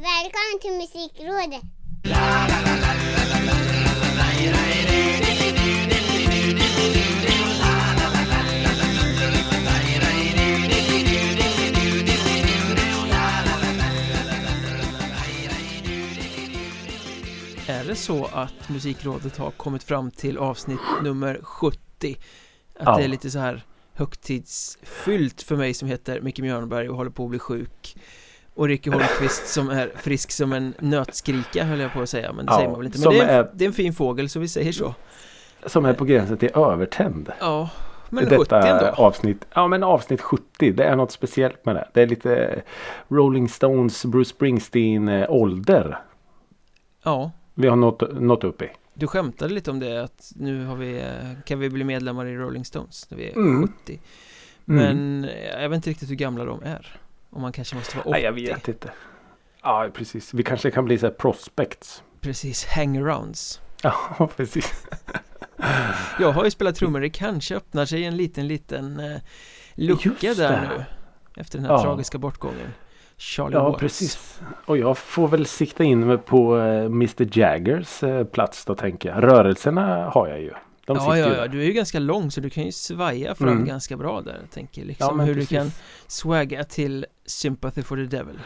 Välkommen till Musikrådet! Är det så att Musikrådet har kommit fram till avsnitt nummer 70? Att Ja. det är lite så här högtidsfyllt för mig som heter Micke Mjörnberg och håller på att bli sjuk Och Ricky Holmqvist som är frisk som en nötskrika höll jag på att säga Men det Ja, säger man väl inte Men det är, en, är- det är en fin fågel så vi säger så Som är på gränsen till övertänd. Ja Men Detta 70 ändå avsnitt, ja men avsnitt 70, det är något speciellt med det. Det är lite Rolling Stones, Bruce Springsteen eh, ålder. Ja Vi har nått, nått upp i. Du skämtade lite om det att nu har vi, eh, kan vi bli medlemmar i Rolling Stones när vi är Mm. 70 Mm. Men eh, jag vet inte riktigt hur gamla de är Om man kanske måste vara 80 Nej jag vet inte. Ja precis, vi kanske kan bli så här prospects. Precis, hangarounds Ja precis. Jag har ju spelat trummor, det kanske öppnar sig en liten liten eh, lucka där nu Efter den här Ja. tragiska bortgången Charlie Ja Watts precis. Och jag får väl sikta in mig på eh, Mr Jaggers eh, plats då tänker jag. Rörelserna har jag ju. De Ja, ja, ja, du är ju ganska lång så du kan ju svaja fram Mm. ganska bra där Jag tänker Ja, liksom men hur precis. du kan swagga till Sympathy for the Devil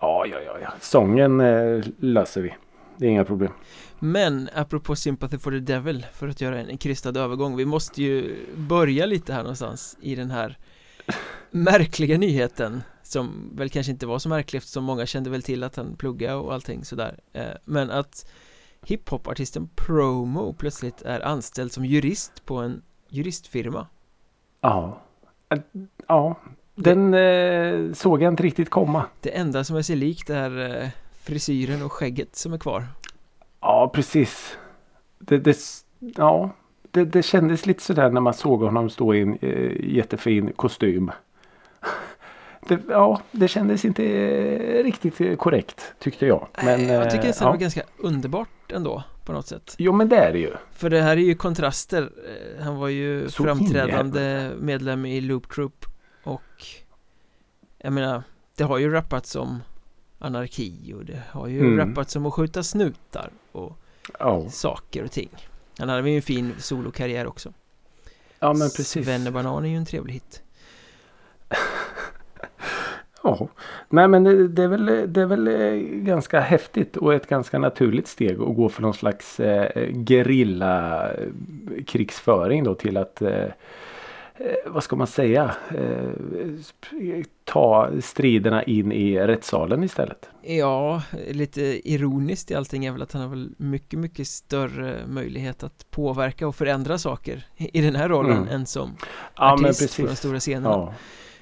Ja, ja, ja, ja. Sången eh, löser vi. Det är inga problem. Men apropå Sympathy for the Devil För att göra en krystad övergång Vi måste ju börja lite här någonstans I den här märkliga nyheten Som väl kanske inte var så märklig Eftersom många kände väl till att han pluggade och allting sådär Eh, Men att Hiphopartisten Promo plötsligt är anställd som jurist på en juristfirma Ja. Ja. Den eh, såg jag inte riktigt komma. Det enda som är sig likt är eh, frisyren och skägget som är kvar Ja, precis. Det, det, ja. det, det kändes lite sådär när man såg honom stå i en eh, jättefin kostym. Det, ja, det kändes inte eh, riktigt eh, korrekt tyckte jag. Men, Eh, Jag tycker eh, det ja. var ganska underbart ändå på något sätt Jo, men det är det ju. För det här är ju kontraster Eh, Han var ju Så framträdande medlem i Loop Troop Och Jag menar Det har ju rappats om Anarki och det har ju Mm. rappats om att skjuta snutar och Ja, saker och ting Han hade ju en fin solokarriär också ja men precis. Svennebanan är ju en trevlig hit Ja, nej men det, det, är väl, det är väl eh, ganska häftigt och ett ganska naturligt steg att gå från någon slags eh, gerilla eh, krigsföring då till att eh, eh, vad ska man säga eh, ta striderna in i rättssalen istället. Ja, lite ironiskt i allting är väl att han har väl mycket, mycket större möjlighet att påverka och förändra saker i den här rollen Mm. än som Ja artist på de stora scenerna Ja,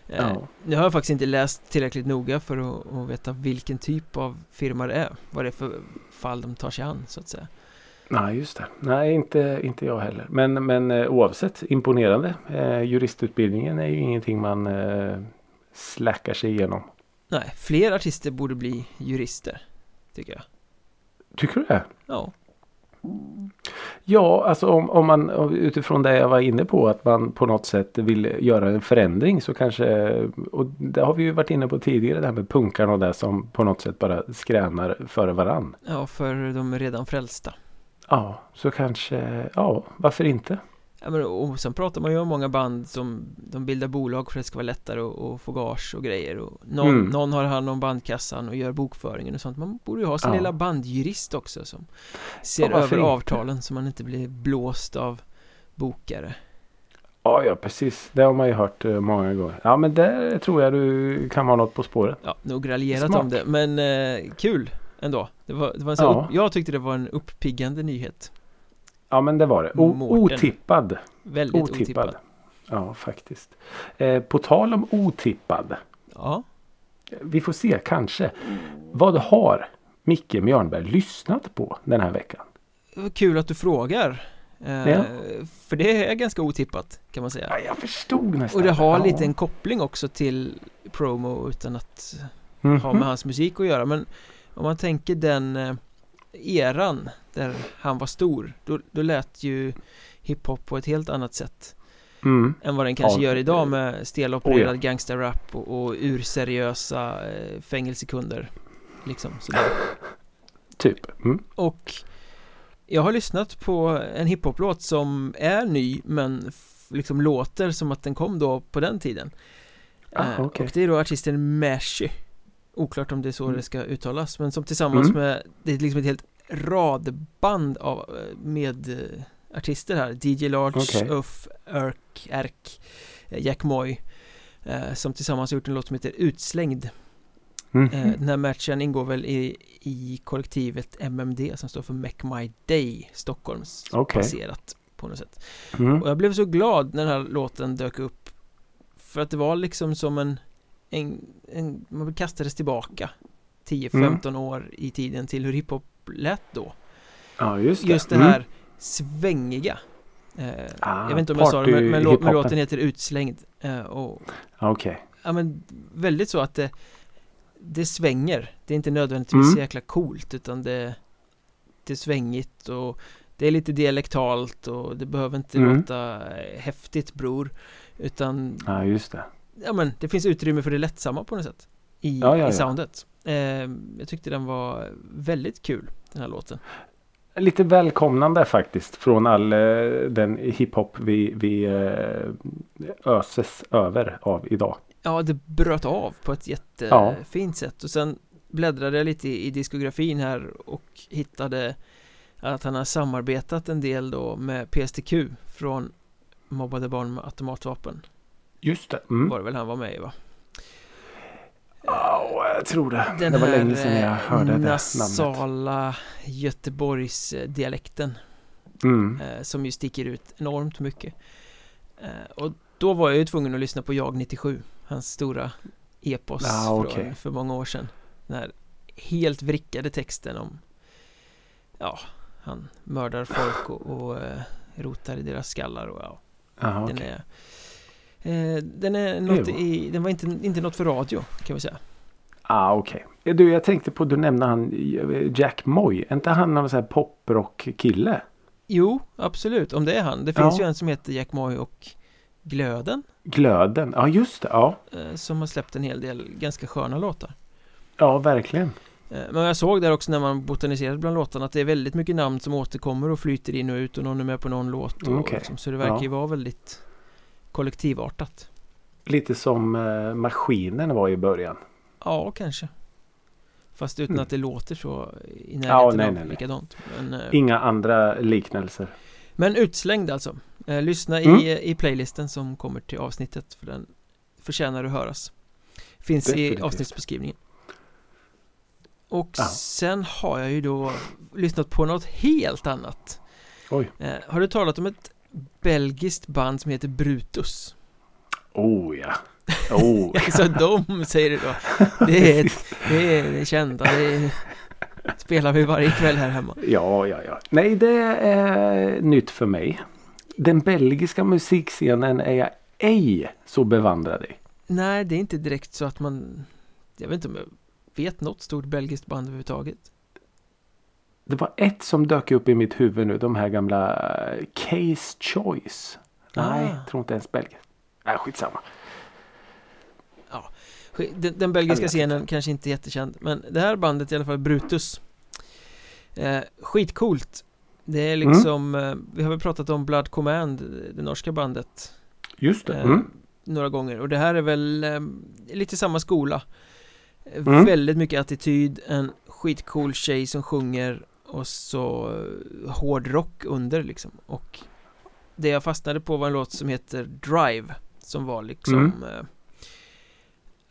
Ja. Nu har jag faktiskt inte läst tillräckligt noga för att, att veta vilken typ av firma det är Vad det är för fall de tar sig an så att säga nej just det. Nej inte, inte jag heller. Men, men eh, oavsett imponerande. Eh, juristutbildningen är ju ingenting man eh, släckar sig igenom. Nej, fler artister borde bli jurister Tycker jag Tycker du det? Ja, Ja, alltså om, om man utifrån det jag var inne på att man på något sätt vill göra en förändring så kanske och det har vi ju varit inne på tidigare det här med punkarna och det som på något sätt bara skränar före varann. ja för de redan frälsta Ja, så kanske, ja, varför inte? Och sen pratar man ju om många band som De bildar bolag för att det ska vara lättare att, få gage och grejer och någon, Mm. någon har hand om bandkassan och gör bokföringen och sånt Man borde ju ha sin Ja. lilla bandjurist också som Ser Ja, över avtalen så man inte blir blåst av bokare Ja, ja precis. Det har man ju hört eh, många gånger. Ja, men där tror jag du kan vara något på spåret. Ja, nog raljerat Smart. om det, men eh, kul ändå Det var, det var en Ja. upp, jag tyckte det var en uppiggande nyhet Ja, men det var det. O- Mårten. otippad. Väldigt Otippad. otippad, Ja, faktiskt. Eh, på tal om otippad. Ja, Vi får se kanske. Vad har Micke Mjörnberg lyssnat på den här veckan? kul att du frågar eh, Ja. För det är ganska otippat kan man säga Ja, jag förstod nästan. Och det har Ja. lite en koppling också till promo utan att Mhm. ha med hans musik att göra Men om man tänker den eh, eran där han var stor Då, då lät ju hiphop på ett helt annat sätt Mm. än vad den kanske Ja, gör idag med stelopererad Oh ja. gangsterrap och, och urseriösa eh, fängelsekunder liksom sådär. Typ. Mm. Och jag har lyssnat på en hiphop-låt som är ny men liksom låter som att den kom då på den tiden. Ah, Eh, okej. Och det är då artisten Meshy Oklart om det är så det ska uttalas men som tillsammans Mm. med Det är liksom ett helt radband av eh, med eh, artister här DJ Large, Okej. Uff, Erk, Erk eh, Jack Moy eh, Som tillsammans har gjort en låt som heter Utslängd Mhm. eh, Den här matchen ingår väl i, i kollektivet MMD som står för Make My Day Stockholms Okej. baserat på något sätt Mm. och jag blev så glad när den här låten dök upp För att det var liksom som en, en, en Man kastades tillbaka 10-15 år i tiden till hur hiphop lät då Ja, just det. Just det Mm. här svängiga eh, Ah, Jag vet inte om jag sa det men, men, lå- men låten heter Utslängd eh, och Ja, Okej. Ja men väldigt så att det Det svänger Det är inte nödvändigtvis Mm. så jäkla coolt utan det Det är svängigt och Det är lite dialektalt och det behöver inte Mm. låta eh, häftigt bror Utan Ja, just det. Ja men det finns utrymme för det lättsamma på något sätt. I, Ja, ja, i soundet. Eh, Jag tyckte den var väldigt kul Den här låten. Lite välkomnande faktiskt från all eh, den hiphop vi, vi eh, öses över av idag. Ja det bröt av på ett jättefint sätt. Och sen bläddrade jag lite i, i diskografin här och hittade att han har samarbetat en del då med PSTQ från Mobbade barn med automatvapen Just det. Mm. var det väl han var med i va? Ja, jag tror det. Den det var länge sedan jag hörde det namnet. nasala Göteborgsdialekten Mm. eh, som ju sticker ut enormt mycket eh, och då var jag ju tvungen att lyssna på Jag 97 hans stora epos Ah, från okej. för många år sedan den här helt vrickade texten om ja, han mördar folk och, och eh, rotar i deras skallar och ja, Aha, den okej. är den är något i, den var inte, inte något för radio kan vi säga Ah, okej. Okay. Du, jag tänkte på, du nämnde han eh, Jack Moy. Är inte han någon sån här poprock-kille? Jo, absolut, om det är han. Det finns Ja. ju en som heter Jack Moy och Glöden Glöden. Ja, just det. Ja, eh, som har släppt en hel del ganska sköna låtar. ja verkligen. Eh, Men jag såg där också när man botaniserade bland låtarna att det är väldigt mycket namn som återkommer och flyter in och ut och någon är med på någon låt och Okej. liksom, så det verkar ju Ja. vara väldigt kollektivartat. Lite som eh, maskinen var i början. Ja, kanske. Fast utan Mm. att det låter så i närheten Ja, nej, av nej, likadant. Men, eh, Inga andra liknelser. men utslängd alltså. Eh, lyssna Mm. i, i playlisten som kommer till avsnittet för den förtjänar att höras. Finns i Definitivt. avsnittsbeskrivningen. Och Ja. sen har jag ju då lyssnat på något helt annat. Oj. Eh, har du talat om ett belgiskt band som heter Brutus? Oh ja. Oh ja. Alltså de säger det då. Det är, det är, det kända, det är, spelar vi varje kväll här hemma. Ja, ja, ja. Nej, det är nytt för mig. Den belgiska musikscenen är jag ej så bevandrad i. Nej, det är inte direkt så att man Jag vet inte om jag vet något stort belgiskt band överhuvudtaget. Det var ett som dök upp i mitt huvud nu. De här gamla eh, Case Choice. Nej, Ah. tror inte ens belgiskt. Nej, skitsamma. Den, den belgiska scenen kanske inte är jättekänd Men det här bandet i alla fall Brutus eh, Skitcoolt Det är Mm. liksom eh, Vi har väl pratat om Blood Command Det norska bandet Just det. eh, Mm. Några gånger och det här är väl eh, Lite samma skola Mm. Väldigt mycket attityd En skitcool tjej som sjunger Och så eh, hårdrock under liksom Och Det jag fastnade på var en låt som heter Drive Som var liksom Mm. eh,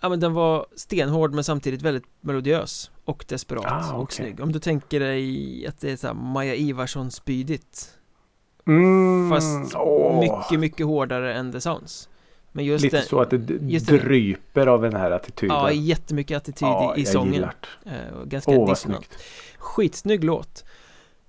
Ja men den var stenhård men samtidigt väldigt melodiös Och desperat Ah, och okej. snygg Om du tänker dig att det är såhär Maja Ivarsson-spydigt Mm. Fast Åh. mycket, mycket hårdare än The Sounds Men just Lite den, så att det d- just den- dryper av den här attityden. Ja, jättemycket attityd Ja, i, i sången och Ganska Åh, dissonant. Skitsnygg låt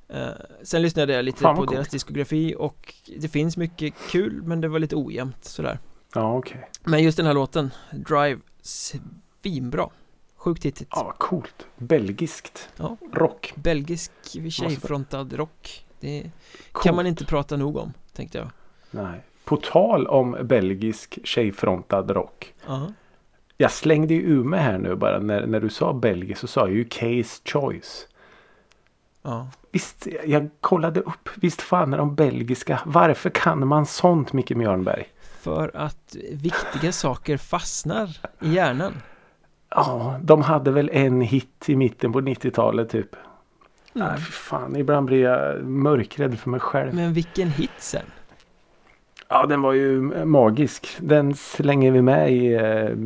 eh, Sen lyssnade jag lite Fan, på deras diskografi och det finns mycket kul men det var lite ojämnt sådär Ja, okej. Men just den här låten, Drive, svinbra Sjukt hittigt Ja, vad coolt. Belgiskt. Ja. Rock. Belgisk tjejfrontad rock Det Coolt. kan man inte prata nog om, tänkte jag Nej. På tal om belgisk tjejfrontad rock. Ja, Jag slängde ju ur mig här nu bara när, när du sa Belgien så sa jag ju Case Choice. Ja. Visst, jag kollade upp. Visst fan är de belgiska. Varför kan man sånt Micke Mjörnberg? För att viktiga saker fastnar i hjärnan. Ja, de hade väl en hit i mitten på 90-talet typ. Mm. Nej, fan. Ibland blir jag mörkrädd för mig själv. Men vilken hit sen? Ja, den var ju magisk. Den slänger vi med i eh,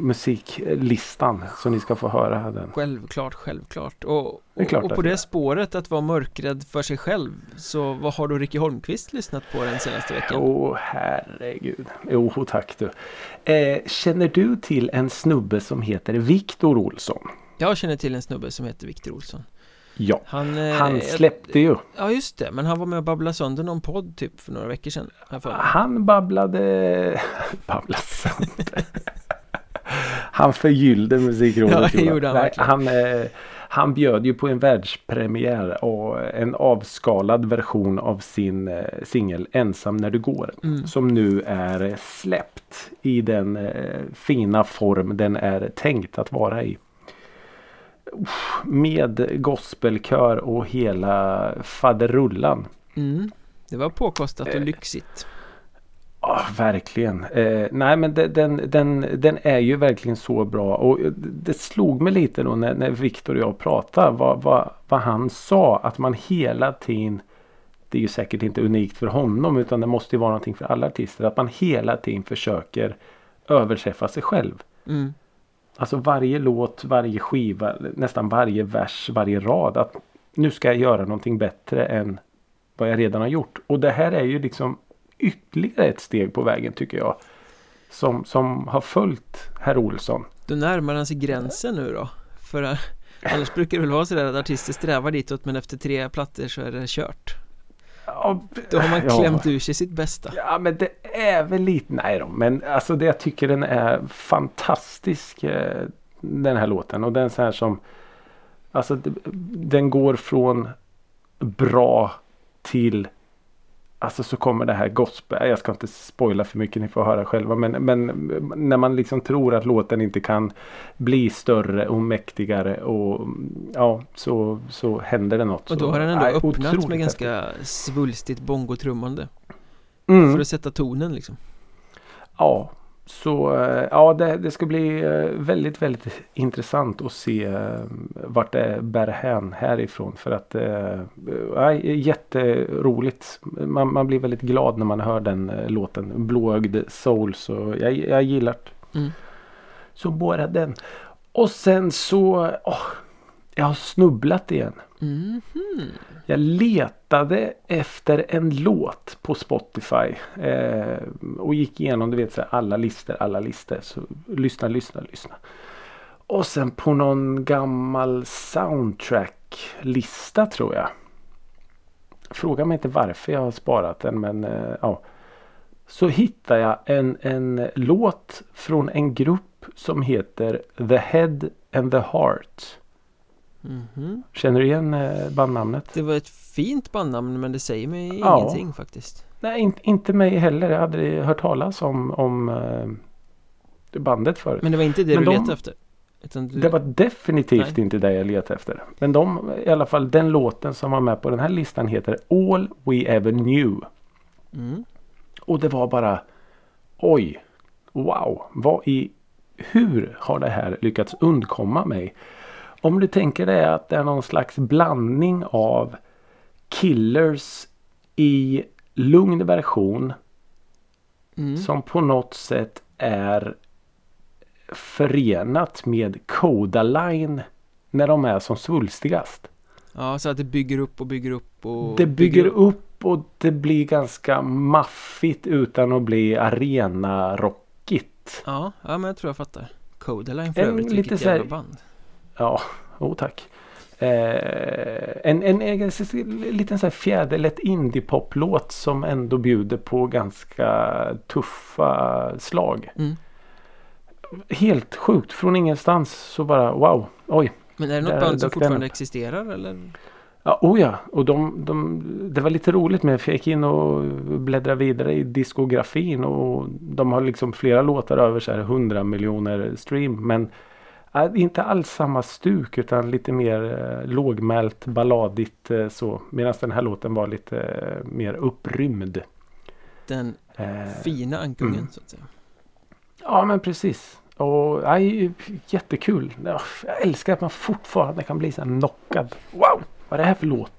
musiklistan. Så ni ska få höra den. Självklart, självklart. Och, Det klart och på det spåret att vara mörkrädd för sig själv Så vad har då Ricky Holmqvist lyssnat på den senaste veckan? Åh herregud. Jo tack du. Eh, känner du till en snubbe som heter Viktor Olsson? Jag känner till en snubbe som heter Viktor Olsson Ja. Han, eh, Han släppte ju. Ja just det, men han var med och babblade sönder någon podd typ för några veckor sedan. Han babblade... babblade sönder. Han förgyllde musikrådet. Ja, gjorde han Nej, han, eh, han bjöd ju på en världspremiär och en avskalad version av sin eh, singel Ensam när du går. Mm. Som nu är släppt i den eh, fina form den är tänkt att vara i. Med gospelkör och hela faderullan. Mm. Det var påkostat och Eh. lyxigt Ja, verkligen. Eh, nej, men de- den, den, den är ju verkligen så bra. Och eh, det slog mig lite då när, när Viktor och jag pratade. Vad, vad, vad han sa. Att man hela tiden. Det är ju säkert inte unikt för honom. Utan det måste ju vara någonting för alla artister. Att man hela tiden försöker överträffa sig själv. mm. Alltså varje låt, varje skiva, nästan varje vers, varje rad. Att nu ska jag göra någonting bättre än vad jag redan har gjort. Och det här är ju liksom ytterligare ett steg på vägen tycker jag. Som, som har följt herr Olsson. Då närmar han sig gränsen nu då För eh, annars brukar det väl vara sådär att artister strävar ditåt men efter tre plattor så är det kört Ja, Då har man ja. klämt ur sig sitt bästa Ja men det är väl lite, nej då. Men alltså det jag tycker den är fantastisk. eh, Den här låten. Och den så här som. Alltså den går från bra till. Alltså så kommer det här gospel. Jag ska inte spoila för mycket. Ni får höra själva. Men, men när man liksom tror att låten inte kan bli större och mäktigare. Och ja så, så händer det något. Och då har den ändå nej, öppnat otroligt med häftigt. ganska svulstigt bongotrummande Mm. För att sätta tonen liksom Ja, så eh, ja, det, det ska bli eh, väldigt, väldigt intressant att se eh, vart det bär hän härifrån. För att eh, ja, jätteroligt. Man, man blir väldigt glad när man hör den låten. Blåögd soul. Så jag, jag gillar det. Mm. Så bara den. Och sen så. åh, jag har snubblat igen. Mhm. Jag letade efter en låt på Spotify. Eh, och gick igenom du vet, så här, alla listor, alla listor. Så lyssna, lyssna, lyssna. Och sen på någon gammal soundtrack-lista tror jag. Fråga mig inte varför jag har sparat den men eh, ja. Så hittar jag en, en låt från en grupp som heter The Head and the Heart. Mhm. Känner du igen eh, bandnamnet? Det var ett fint bandnamn men det säger mig Ja. ingenting faktiskt Nej, in, inte mig heller. Jag hade hört talas om, om eh, bandet förut. Men det var inte det Men du de- letade efter? Du... Det var definitivt Nej. inte det jag letade efter. Men de, i alla fall den låten som var med på den här listan heter All We Ever Knew. mm. Och det var bara Oj! Wow! Vad i Hur har det här lyckats undkomma mig? Om du tänker dig att det är någon slags blandning av Killers i lugn version Mm. som på något sätt är förenat med Codaline när de är som svulstigast. Ja, så att det bygger upp och bygger upp och det bygger upp och det blir ganska maffigt utan att bli arena-rockigt. Ja, ja men jag tror jag fattar Codaline för En övrigt, lite vilket jävla band Ja, oh, tack. Eh, en, en, en, liten så här fjäderlätt indie-pop-låt som ändå bjuder på ganska tuffa slag. mm. Helt sjukt. Från ingenstans så bara wow. Oj. Men är det något band som fortfarande existerar eller? Ja, oh ja, och de, de, det var lite roligt med för jag gick in och bläddrade vidare i diskografin och de har liksom flera låtar över så här 100 miljoner stream men inte alls samma stuk utan lite mer eh, lågmält balladigt eh, så medan den här låten var lite eh, mer upprymd. Den Eh, fina ankungen mm. så att säga. Ja men precis. Och aj, jättekul. Ja, Jag älskar att man fortfarande kan bli så här knockad. Wow! Vad är det här för låt?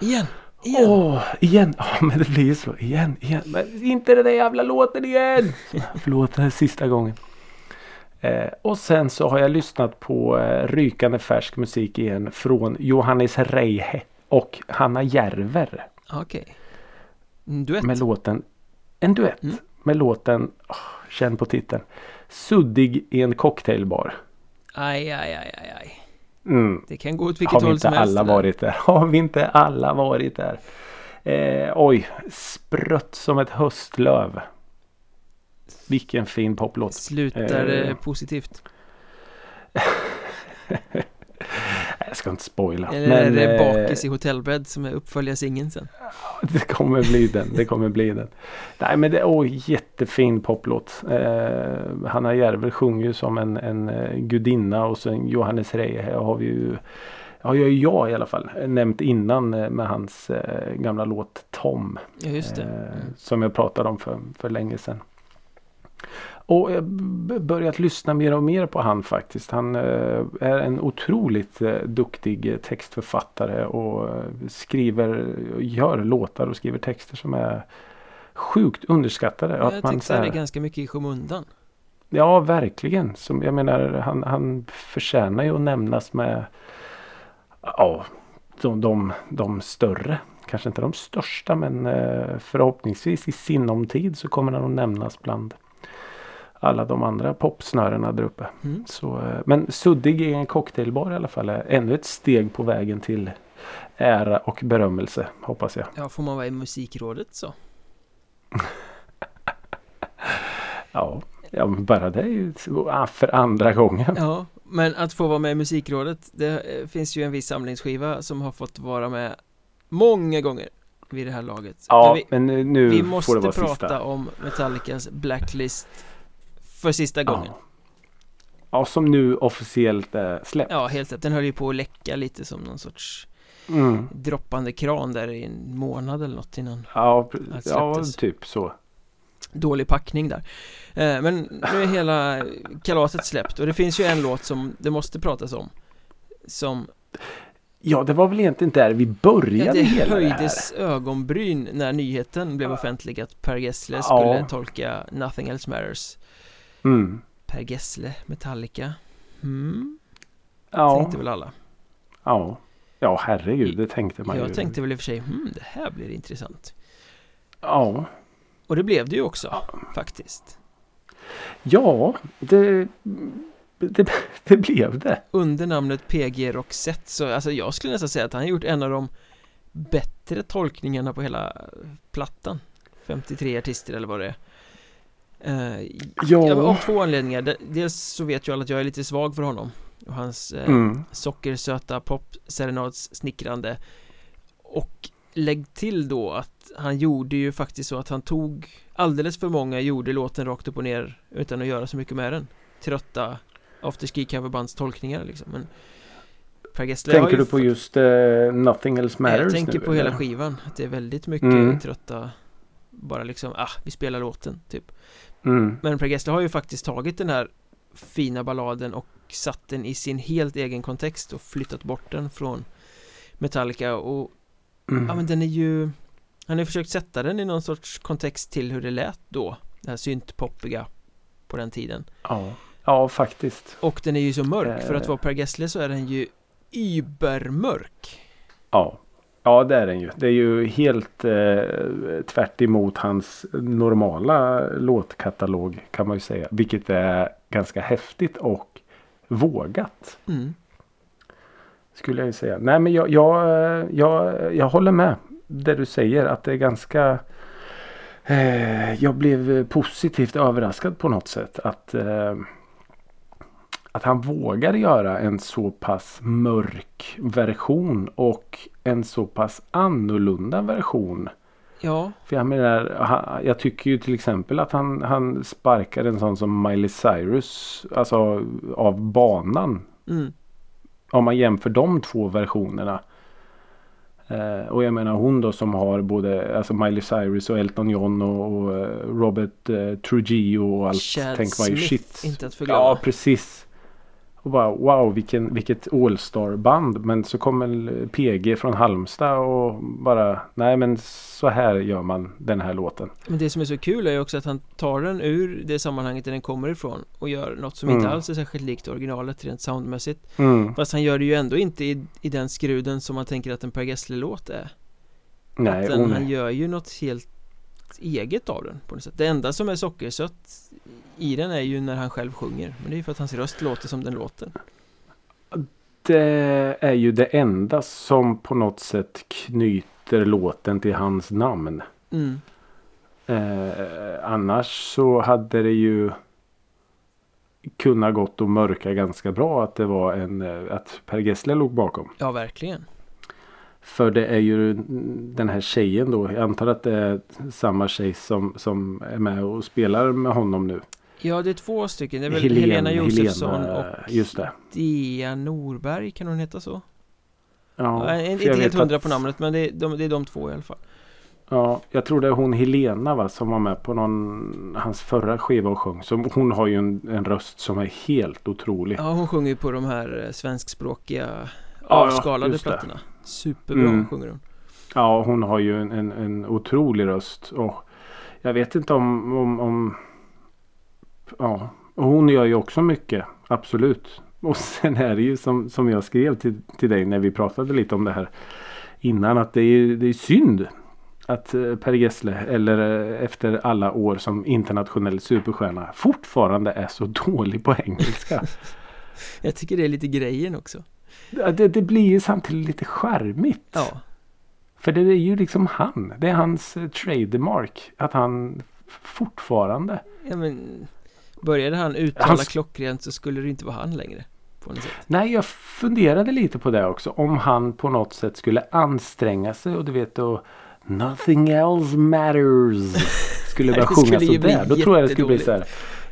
Igen! Igen! Åh, igen! Ja men det blir ju så. Igen, igen. Men inte den där jävla låten igen! Förlåt, den här sista gången. Eh, och sen så har jag lyssnat på eh, rykande färsk musik igen från Johannes Reihe och Hanna Järver. Okej. En duett. Med låten En duett. Mm. Med låten, åh, känn på titeln. Suddig i en cocktailbar. Aj, aj, aj, aj, aj. Mm. Det kan gå åt vilket Har vi håll inte som helst. alla det där. varit där? Har vi inte alla varit där? Eh, oj, sprött som ett höstlöv. Vilken fin poplåt. Slutar Eh. eh, positivt. Jag ska inte spoila. Eller men, är det eh, Bakis i hotellbädd som är uppföljarsingeln sen? Det kommer bli den. Det kommer bli den. Nej men det är oj, jättefin poplåt. Eh, Hanna Järver sjunger ju som en, en eh, gudinna och sen Johannes Reihe har vi ju har ju jag i alla fall nämnt innan med hans eh, gamla låt Tom. Ja, just det. Eh, Mm. Som jag pratade om för, för länge sedan. Och jag b- börjat lyssna mer och mer på han faktiskt. Han eh, är en otroligt eh, duktig eh, textförfattare och eh, skriver, gör låtar och skriver texter som är sjukt underskattade. Ja, Att jag man här- det ganska mycket i skymundan. Ja, verkligen. Som, jag menar, han, han förtjänar ju att nämnas med ja, de, de, de större. Kanske inte de största men eh, förhoppningsvis i sinom tid så kommer han att nämnas bland alla de andra popsnörena där uppe. Mm. Så, eh, men suddig i en cocktailbar i alla fall är ännu ett steg på vägen till ära och berömmelse hoppas jag. Ja, får man vara i musikrådet så. Ja, ja bara det är ju för andra gången. Ja, men att få vara med i musikrådet Det eh, finns ju en viss samlingsskiva som har fått vara med Många gånger vid det här laget Ja, vi, men nu, nu vi får måste det vara prata sista. om Metallicas Blacklist För sista gången Ja. ja, som nu officiellt är släppt. Ja, helt rätt. Den höll ju på att läcka lite som någon sorts Mm. droppande kran där i en månad eller något innan Ja, ja, typ så. Dålig packning där eh, Men nu är hela kalaset släppt och det finns ju en låt som det måste pratas om Som Ja, det var väl egentligen där vi började ja, det hela höjdes det här. ögonbryn när nyheten blev offentlig att Per Gessle Ja. skulle tolka Nothing Else Matters Mm. Per Gessle, Metallica. Hmm, Ja, tänkte väl alla. Ja. Ja, herregud, det tänkte man Jag ju. tänkte väl i och för sig, hmm, det här blir intressant. Ja, Och det blev det ju också, faktiskt. Ja det, det, det blev det. under namnet PG Roxette så alltså jag skulle nästan säga att han har gjort en av de bättre tolkningarna på hela plattan. 53 artister eller vad det är Eh, Ja, av två anledningar. De- Dels så vet ju alla att jag är lite svag för honom Och hans eh, mm. sockersöta pop serenads snickrande. Och lägg till då att han gjorde ju faktiskt så att han tog Alldeles för många gjorde låten rakt upp och ner Utan att göra så mycket med den. Trötta afterski coverbands tolkningar liksom. Men Per Gessle har Tänker du på just eh, Nothing Else Matters Jag tänker nu, på hela eller? skivan. Att det är väldigt mycket Mm. trötta Bara liksom, ah, vi spelar låten typ Mm. Men Per Gessle har ju faktiskt tagit den här fina balladen och satt den i sin helt egen kontext och flyttat bort den från Metallica och Mm. ja men den är ju Han har försökt sätta den i någon sorts kontext till hur det lät då Det här syntpoppiga på den tiden ja. ja, faktiskt. Och den är ju så mörk för att Eh. vara Per Gessle så är den ju Übermörk Ja. Ja, det är den ju. Det är ju helt eh, tvärt emot hans normala låtkatalog kan man ju säga. Vilket är ganska häftigt och vågat. mm. Skulle jag ju säga. Nej men jag, jag, jag, jag håller med. Det du säger att det är ganska eh, Jag blev positivt överraskad på något sätt. Att, eh, att han vågar göra en så pass mörk version och en så pass annorlunda version. Ja, För jag menar, jag tycker ju till exempel att han, han sparkar en sån som Miley Cyrus. Alltså av banan. mm. Om man jämför de två versionerna. Eh, och jag menar hon då som har både alltså Miley Cyrus och Elton John och, och eh, Robert eh, Trujillo och allt. Chad ju Smith, shit. inte att förglömma. Ja precis. Och bara wow vilken, vilket All-star band. Men så kommer PG från Halmstad och bara nej men så här gör man den här låten. Men det som är så kul är ju också att han tar den ur det sammanhanget där den kommer ifrån och gör något som inte Mm. alls är särskilt likt originalet rent soundmässigt Mm. Fast han gör det ju ändå inte i, i den skruden som man tänker att en Per Gessle-låt är Nej, den, oh, han gör ju något helt eget av den på något sätt Det enda som är sockersött i den är ju när han själv sjunger Men det är ju för att hans röst låter som den låter Det är ju det enda som på något sätt knyter låten till hans namn. mm. Eh, annars så hade det ju kunnat gått att mörka ganska bra att det var en eh, att Per Gessle låg bakom. Ja, verkligen För det är ju den här tjejen då. Jag antar att det är samma tjej som, som är med och spelar med honom nu. Ja, det är två stycken Det är väl Helen- Helena Josefsson Helena, och just det. Dia Norberg, kan hon heta så? Ja, Ja, jag är inte helt hundra att- på namnet men det är, de, det är de två i alla fall Ja, jag tror det är hon Helena va som var med på någon hans förra skiva och sjöng. Så hon har ju en, en röst som är helt otrolig. Ja, hon sjunger ju på de här eh, svenskspråkiga ja, avskalade just det. Superbra Mm. sjunger hon Ja, hon har ju en, en, en otrolig röst. Och jag vet inte om, om, om... Ja, hon gör ju också mycket. Absolut. Och sen är det ju som, som jag skrev till, till dig när vi pratade lite om det här innan. Att det är, det är synd att eh, Per Gessle eller eh, efter alla år som internationell superstjärna fortfarande är så dålig på engelska. Jag tycker det är lite grejen också det, det blir ju samtidigt lite charmigt. Ja, För det är ju liksom han. Det är hans eh, trademark. Att han fortfarande. ja men Började han uttala Hans- klockrent så skulle det inte vara han längre Nej, jag funderade lite på det också. Om han på något sätt skulle anstränga sig och du vet och Nothing else matters. Skulle börja sjunga sådär. Då tror jag det skulle bli så här.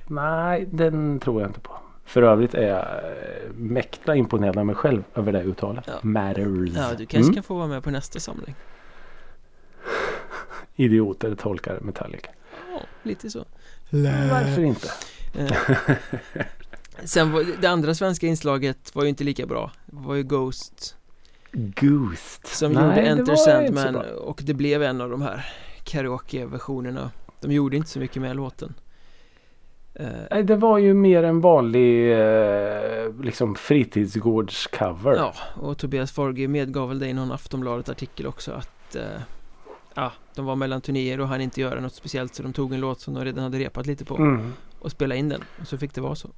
Nej, den tror jag inte på. För övrigt är jag eh, mäkta imponerad av mig själv över det uttalet. Ja. Matters. Ja, du kanske Mm. kan få vara med på nästa samling Idioter tolkar Metallica. Ja, lite så Varför inte? Eh, Sen var, det andra svenska inslaget var ju inte lika bra Det var ju Ghost Ghost. Som Nej, gjorde Enter Sandman och det blev en av de här karaoke-versionerna De gjorde inte så mycket med låten Eh, det var ju mer en vanlig eh, liksom fritidsgårdscover. Ja, och Tobias Forge medgav väl det i någon Aftonbladet-artikel också att eh, Ja, de var mellan turnéer och han inte göra något speciellt så de tog en låt som de redan hade repat lite på Mm. och spelade in den och så fick det vara så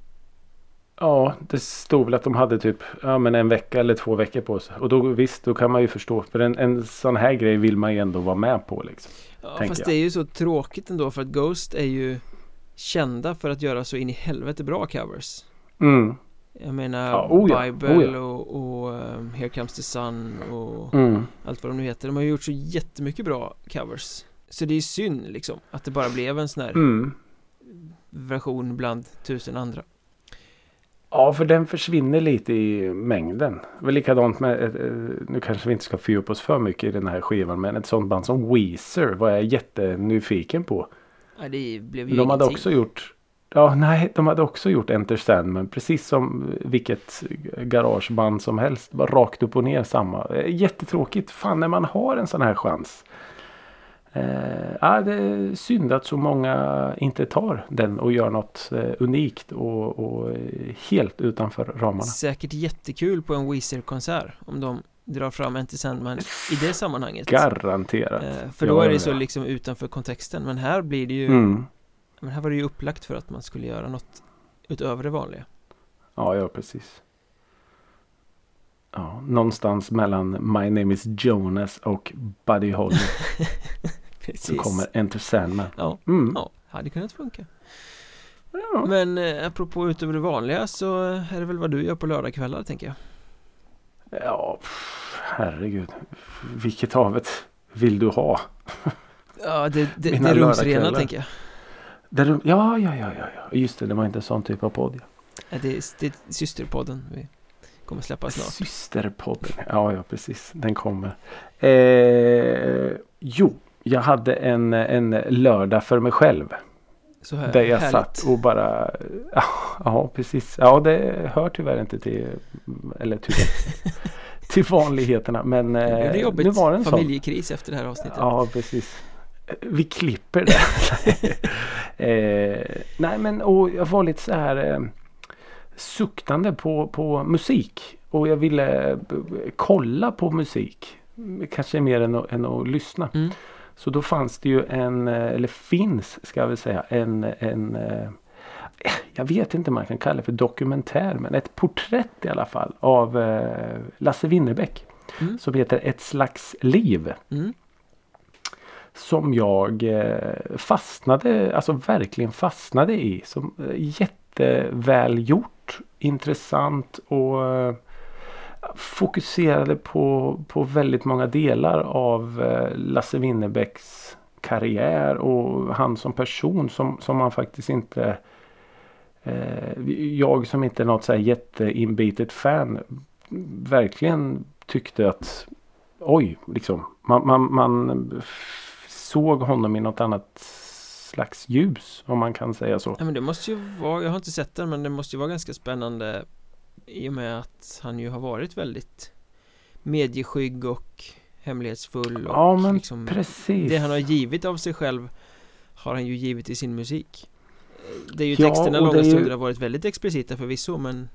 Ja, det stod väl att de hade typ ja, men en vecka eller två veckor på sig. Och då visst, då kan man ju förstå. För en, en sån här grej vill man ju ändå vara med på liksom. Ja, fast jag. det är ju så tråkigt ändå för att Ghost är ju kända för att göra så in i helvete bra covers Mm. Jag menar Ja, oh ja, Bible oh ja. och, och um, Here Comes the Sun och Mm. allt vad de nu heter De har ju gjort så jättemycket bra covers Så det är synd liksom att det bara blev en sån här Mm. version bland tusen andra Ja, för den försvinner lite i mängden. Var likadant med, eh, eh, nu kanske vi inte ska fördjupa oss för mycket i den här skivan. Men ett sånt band som Weezer var jag jättenyfiken på. Nej det blev ju De hade också gjort Ja, nej, de hade också gjort Enter Sandman. Precis som vilket garageband som helst. Bara rakt upp och ner samma. Eh, Jättetråkigt. Fan när man har en sån här chans. Eh, ja, det är synd att så många inte tar den och gör något eh, unikt och, och eh, helt utanför ramarna. Säkert jättekul på en Weezer-konsert om de drar fram Enter Sandman i det sammanhanget Garanterat. Eh, För då är det så liksom utanför kontexten Men här blir det ju Mm. Men här var det ju upplagt för att man skulle göra något Utöver det vanliga Ja, ja precis. Ja, någonstans mellan My Name Is Jonas och Buddy Holly så Precis kommer Enter Sandman. Ja, Mm. ja, hade kunnat funka Ja. Men eh, apropå utöver det vanliga så är det väl vad du gör på lördagskvällar tänker jag Ja, pff, herregud. Vilket av ett vill du ha? Ja, det, det, Mina det rumsrena tänker jag Där ja, ja, ja, ja, ja. Just det, det var inte en sån typ av podd. Ja. Ja, Det är, det är systerpodden vi kommer släppa snart Systerpodden. Ja, ja, precis. Den kommer. Eh, jo, jag hade en, en lördag för mig själv. Så här, Där jag härligt. satt och bara ja, ja precis. Ja det hör tyvärr inte till Eller tyvärr Till vanligheterna men blev det eh, jobbigt, nu var det en sån. Familjekris efter det här avsnittet. Ja precis. Vi klipper det. Eh, Nej men och jag var lite så här eh, Suktande på, på musik. Och jag ville eh, kolla på musik. Kanske mer än att, än att lyssna. Mm. Så då fanns det ju en, eh, eller finns ska jag väl säga, en, en eh, jag vet inte om man kan kalla det för dokumentär men ett porträtt i alla fall av eh, Lasse Winnerbäck. Mm. Som heter Ett slags liv. Mm. Som jag fastnade, alltså verkligen fastnade i. Som jättevälgjort, intressant och fokuserade på, på väldigt många delar av eh, Lasse Winnerbäcks karriär och han som person som, som man faktiskt inte eh, jag som inte är något så här jätteinbitet fan verkligen tyckte att oj liksom man, man, man såg honom i något annat slags ljus om man kan säga så. Ja men det måste ju vara, jag har inte sett den men det måste ju vara ganska spännande i och med att han ju har varit väldigt Medieskygg och hemlighetsfull och Ja men liksom precis. Det han har givit av sig själv Har han ju givit i sin musik Det är ju Ja, texterna långa är ju- stunder har varit väldigt explicita förvisso men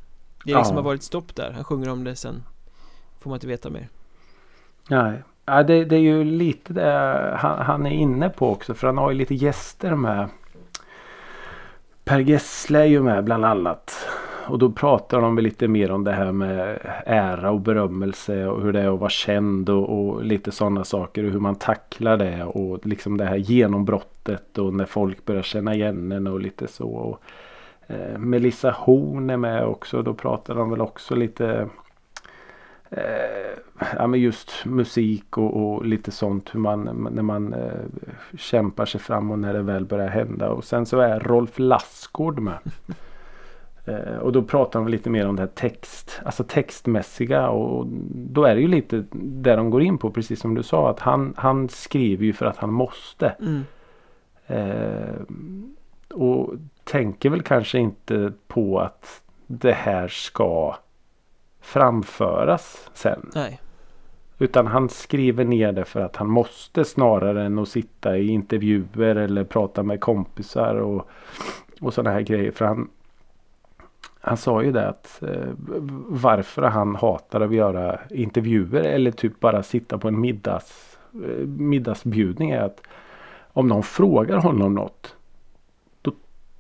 Det liksom Ja. har varit stopp där, han sjunger om det sen Får man inte veta mer Nej. Ja, det, det är ju lite det han, han är inne på också. För han har ju lite gäster med. Per Gessle är ju med bland annat. Och då pratar de lite mer om det här med ära och berömmelse och hur det är att vara känd och, och lite sådana saker. Och hur man tacklar det och liksom det här genombrottet och när folk börjar känna igen en och lite så. Och, eh, Melissa Horn är med också. Då pratar de väl också lite eh, ja, men just musik och, och lite sånt. Hur man, när man eh, kämpar sig fram och när det väl börjar hända. Och sen så är Rolf Lassgård med. Eh, och då pratar de lite mer om det här text, alltså textmässiga och då är det ju lite där de går in på precis som du sa att han, han skriver ju för att han måste. mm. Eh, och tänker väl kanske inte på att det här ska framföras sen. Nej Utan han skriver ner det för att han måste snarare än att sitta i intervjuer eller prata med kompisar och, och sådana här grejer. För han, han sa ju det att eh, varför han hatar att göra intervjuer eller typ bara sitta på en middags, eh, middagsbjudning är att om någon frågar honom något då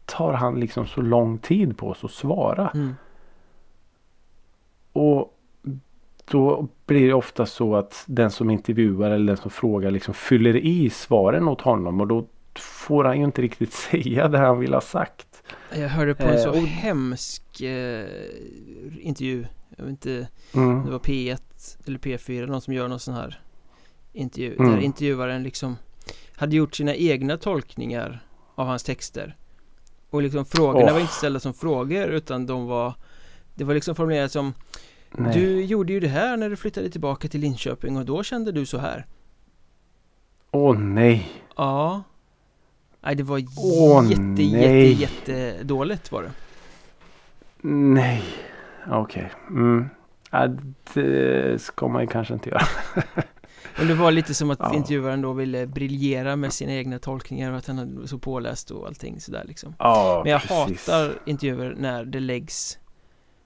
tar han liksom så lång tid på sig att svara. mm. Och då blir det ofta så att den som intervjuar eller den som frågar liksom fyller i svaren åt honom och då får han ju inte riktigt säga det han vill ha sagt. Jag hörde på en Eh, så och- hemsk eh, intervju Jag vet inte Mm. Det var P1 eller P4, någon som gör någon sån här intervju Mm. Där intervjuaren liksom hade gjort sina egna tolkningar av hans texter Och liksom frågorna Åh. var inte ställda som frågor utan de var Det var liksom formulerat som Nej. Du gjorde ju det här när du flyttade tillbaka till Linköping och då kände du så här Åh nej. Ja Nej det var Åh, jätte, nej. jätte, jätte dåligt var det Nej. Okej. Mm. Ja, det ska man ju kanske inte göra. Och det var lite som att Ja. intervjuaren då ville briljera med sina egna tolkningar och att han var så påläst och allting sådär liksom Ja, Men jag precis. hatar intervjuer när det läggs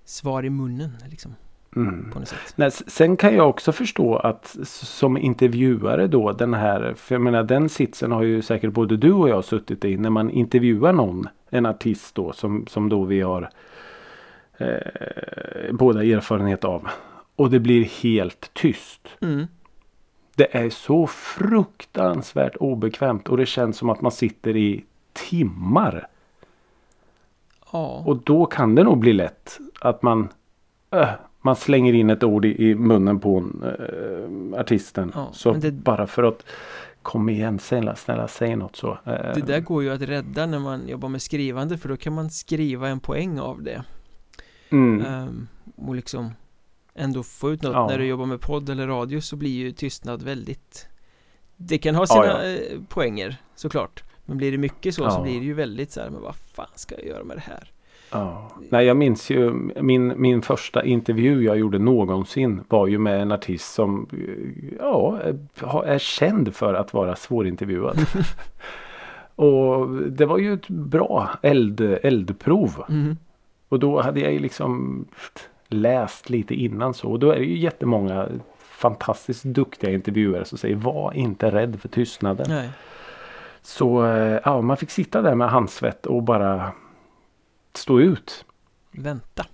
svar i munnen liksom Mm. Nej, sen kan jag också förstå att som intervjuare då den här, för jag menar den sitsen har ju säkert både du och jag suttit i när man intervjuar någon, en artist då som, som då vi har eh, båda erfarenhet av. Och det blir helt tyst. mm. Det är så fruktansvärt obekvämt och det känns som att man sitter i timmar. Ja, Och då kan det nog bli lätt att man äh, man slänger in ett ord i, i munnen på en, äh, artisten. Ja, så det- bara för att Kom igen snälla, snälla säg något så. Äh, det där går ju att rädda när man jobbar med skrivande för då kan man skriva en poäng av det mm, Ehm, och liksom ändå få ut något Ja. när du jobbar med podd eller radio så blir ju tystnad väldigt Det kan ha sina Ja, eh, poänger såklart Men blir det mycket så så Ja. blir det ju väldigt så här, men vad fan ska jag göra med det här? Ja. Nej jag minns ju min, min första intervju jag gjorde någonsin var ju med en artist som eh, ja, är- känd för att vara svårintervjuad. Och det var ju ett bra eld, eldprov. Mhm. Och då hade jag ju liksom läst lite innan så. Och då är det ju jättemånga fantastiskt duktiga intervjuare som säger var inte rädd för tystnaden. Nej, Så eh, ja, man fick sitta där med handsvett och bara stå ut. vänta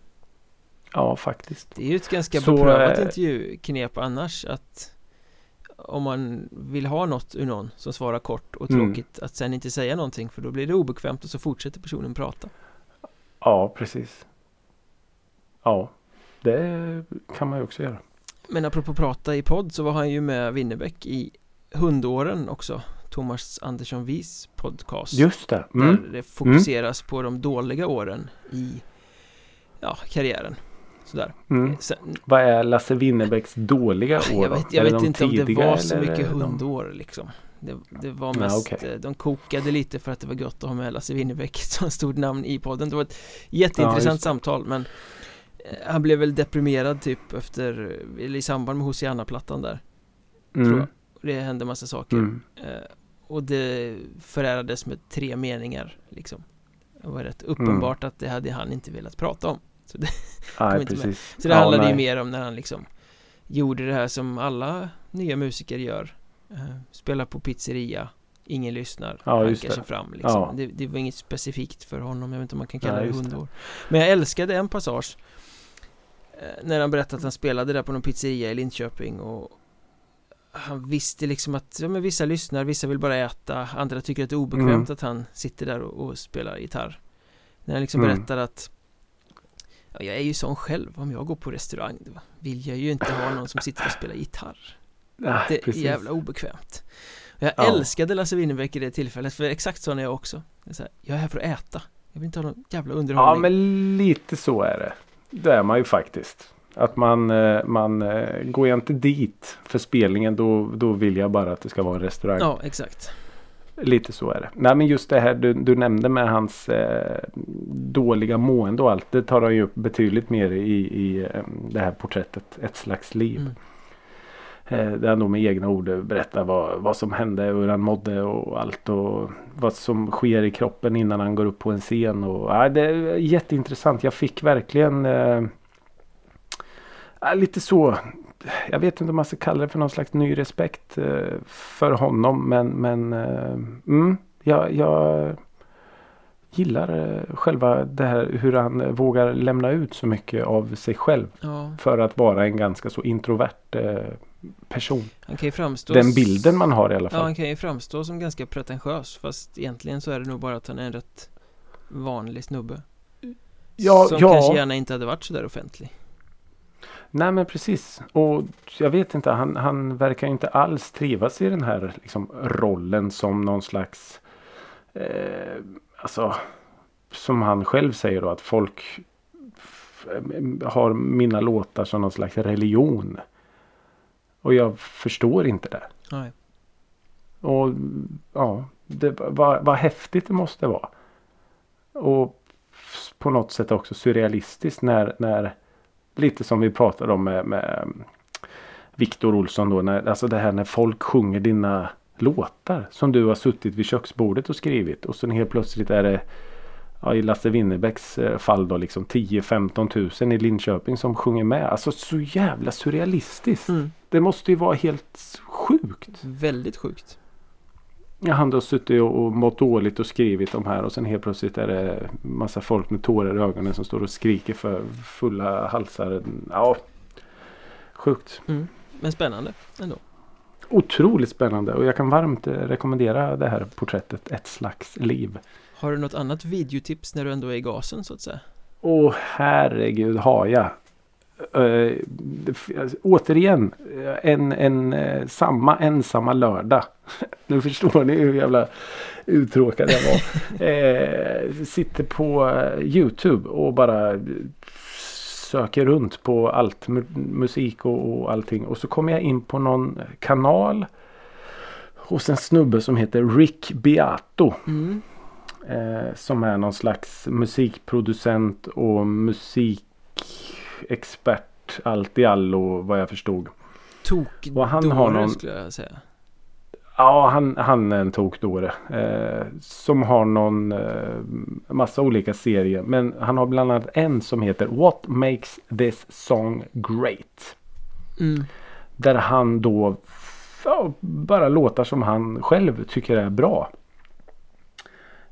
Ja, faktiskt. Det är ju ett ganska Så, beprövat eh, intervjuknep annars att om man vill ha något ur någon som svarar kort och Mm. tråkigt att sen inte säga någonting för då blir det obekvämt och så fortsätter personen prata. Ja, precis. Ja, det kan man ju också göra. Men apropå prata i podd så var han ju med Winnerbäck i Hundåren också Thomas Andersson Vis podcast Just det. Mm. Där det fokuseras på de dåliga åren i ja, karriären Sådär Mm. Sen, Vad är Lasse Winnerbäcks dåliga år Jag vet, jag vet inte om det var så mycket hundår liksom det, det var Nej, mest, okej. eh, de kokade lite för att det var gött att ha med Lasse Winnerbäck som stort namn i podden Det var ett jätteintressant Ja, samtal men eh, Han blev väl deprimerad typ efter, eller i samband med Hosianna-plattan där tror Mm. jag. Det hände massa saker Mm. Och det förärades med tre meningar liksom Det var rätt uppenbart att det hade han inte velat prata om Så det, Nej, precis. så det Ja, handlade ju nej. mer om när han liksom Gjorde det här som alla nya musiker gör eh, Spelar på pizzeria Ingen lyssnar, Ja, hankar sig fram liksom. Ja. det, det var inget specifikt för honom, jag vet inte om man kan kalla Nej, det. hundår Men jag älskade en passage eh, När han berättade att han spelade där på någon pizzeria i Linköping och Han visste liksom att, ja men vissa lyssnar, vissa vill bara äta Andra tycker att det är obekvämt Mm. att han sitter där och, och spelar gitarr När han liksom Mm. berättar att Ja, jag är ju sån själv, om jag går på restaurang då vill jag ju inte ha någon som sitter och spelar gitarr Ja, Det är precis. jävla obekvämt och Jag Ja. älskade Lasse Winnerbäck i det tillfället, för exakt så är jag också det är här, Jag är här för att äta Jag vill inte ha någon jävla Ja, underhållning men lite så är det. Det är man ju faktiskt. Att man, eh, man eh, går jag inte dit för spelningen då, då vill jag bara att det ska vara en restaurang. Ja, exakt Lite så är det. Nej men just det här du, du nämnde med hans eh, dåliga mående och allt. Det tar han ju upp betydligt mer i, i eh, det här porträttet. Ett slags liv. mm. Eh, där han då med egna ord berättar vad, vad som hände och hur han mådde och allt. Och vad som sker i kroppen innan han går upp på en scen. Och, ja, det är jätteintressant. Jag fick verkligen eh, lite så. Jag vet inte om man ska kalla det för någon slags ny respekt eh, för honom. Men, men eh, mm, jag, jag gillar eh, själva det här hur han vågar lämna ut så mycket av sig själv. Ja, För att vara en ganska så introvert person. han kan ju framstå Den bilden man har i alla Ja, fall. han kan ju framstå som ganska pretentiös Fast egentligen så är det nog bara att han är en rätt vanlig snubbe Ja, Som ja. kanske gärna inte hade varit så där offentlig Nej men precis. Och jag vet inte, han, han verkar inte alls trivas i den här liksom, rollen som någon slags eh, Alltså Som han själv säger då att folk har mina låtar som någon slags religion. Och jag förstår inte det. Nej, Och ja, det, vad, vad häftigt det måste vara. Och på något sätt också surrealistiskt när, när lite som vi pratade om med, med Viktor Olsson då. När, alltså det här när folk sjunger dina låtar som du har suttit vid köksbordet och skrivit. Och sen helt plötsligt är det ja, i Lasse Winnerbäcks eh, fall då liksom 10-15 tusen i Linköping som sjunger med. Alltså så jävla surrealistiskt. mm. Det måste ju vara helt sjukt. väldigt sjukt han då suttit och, och mått dåligt och skrivit de här och sen helt plötsligt är det massa folk med tårar i ögonen som står och skriker för fulla halsar. Ja, sjukt. mm. Men spännande ändå otroligt spännande och jag kan varmt rekommendera det här porträttet Ett slags liv. Har du något annat videotips när du ändå är i gasen så att säga? Åh herregud har jag. Uh, återigen en, en uh, samma ensamma lördag. nu förstår ni hur jävla uttråkad jag var. uh, sitter på Youtube och bara söker runt på allt musik och, och allting. Och så kommer jag in på någon kanal. Hos en snubbe som heter Rick Beato. Mm. Eh, som är någon slags musikproducent och musikexpert. Allt i allo vad jag förstod. Tok och han har någon... skulle jag säga. Ja, han, han är en tokdåre. Eh, som har någon eh, massa olika serier. Men han har bland annat en som heter What makes this song great? Mm. Där han då ja, bara låtar som han själv tycker är bra.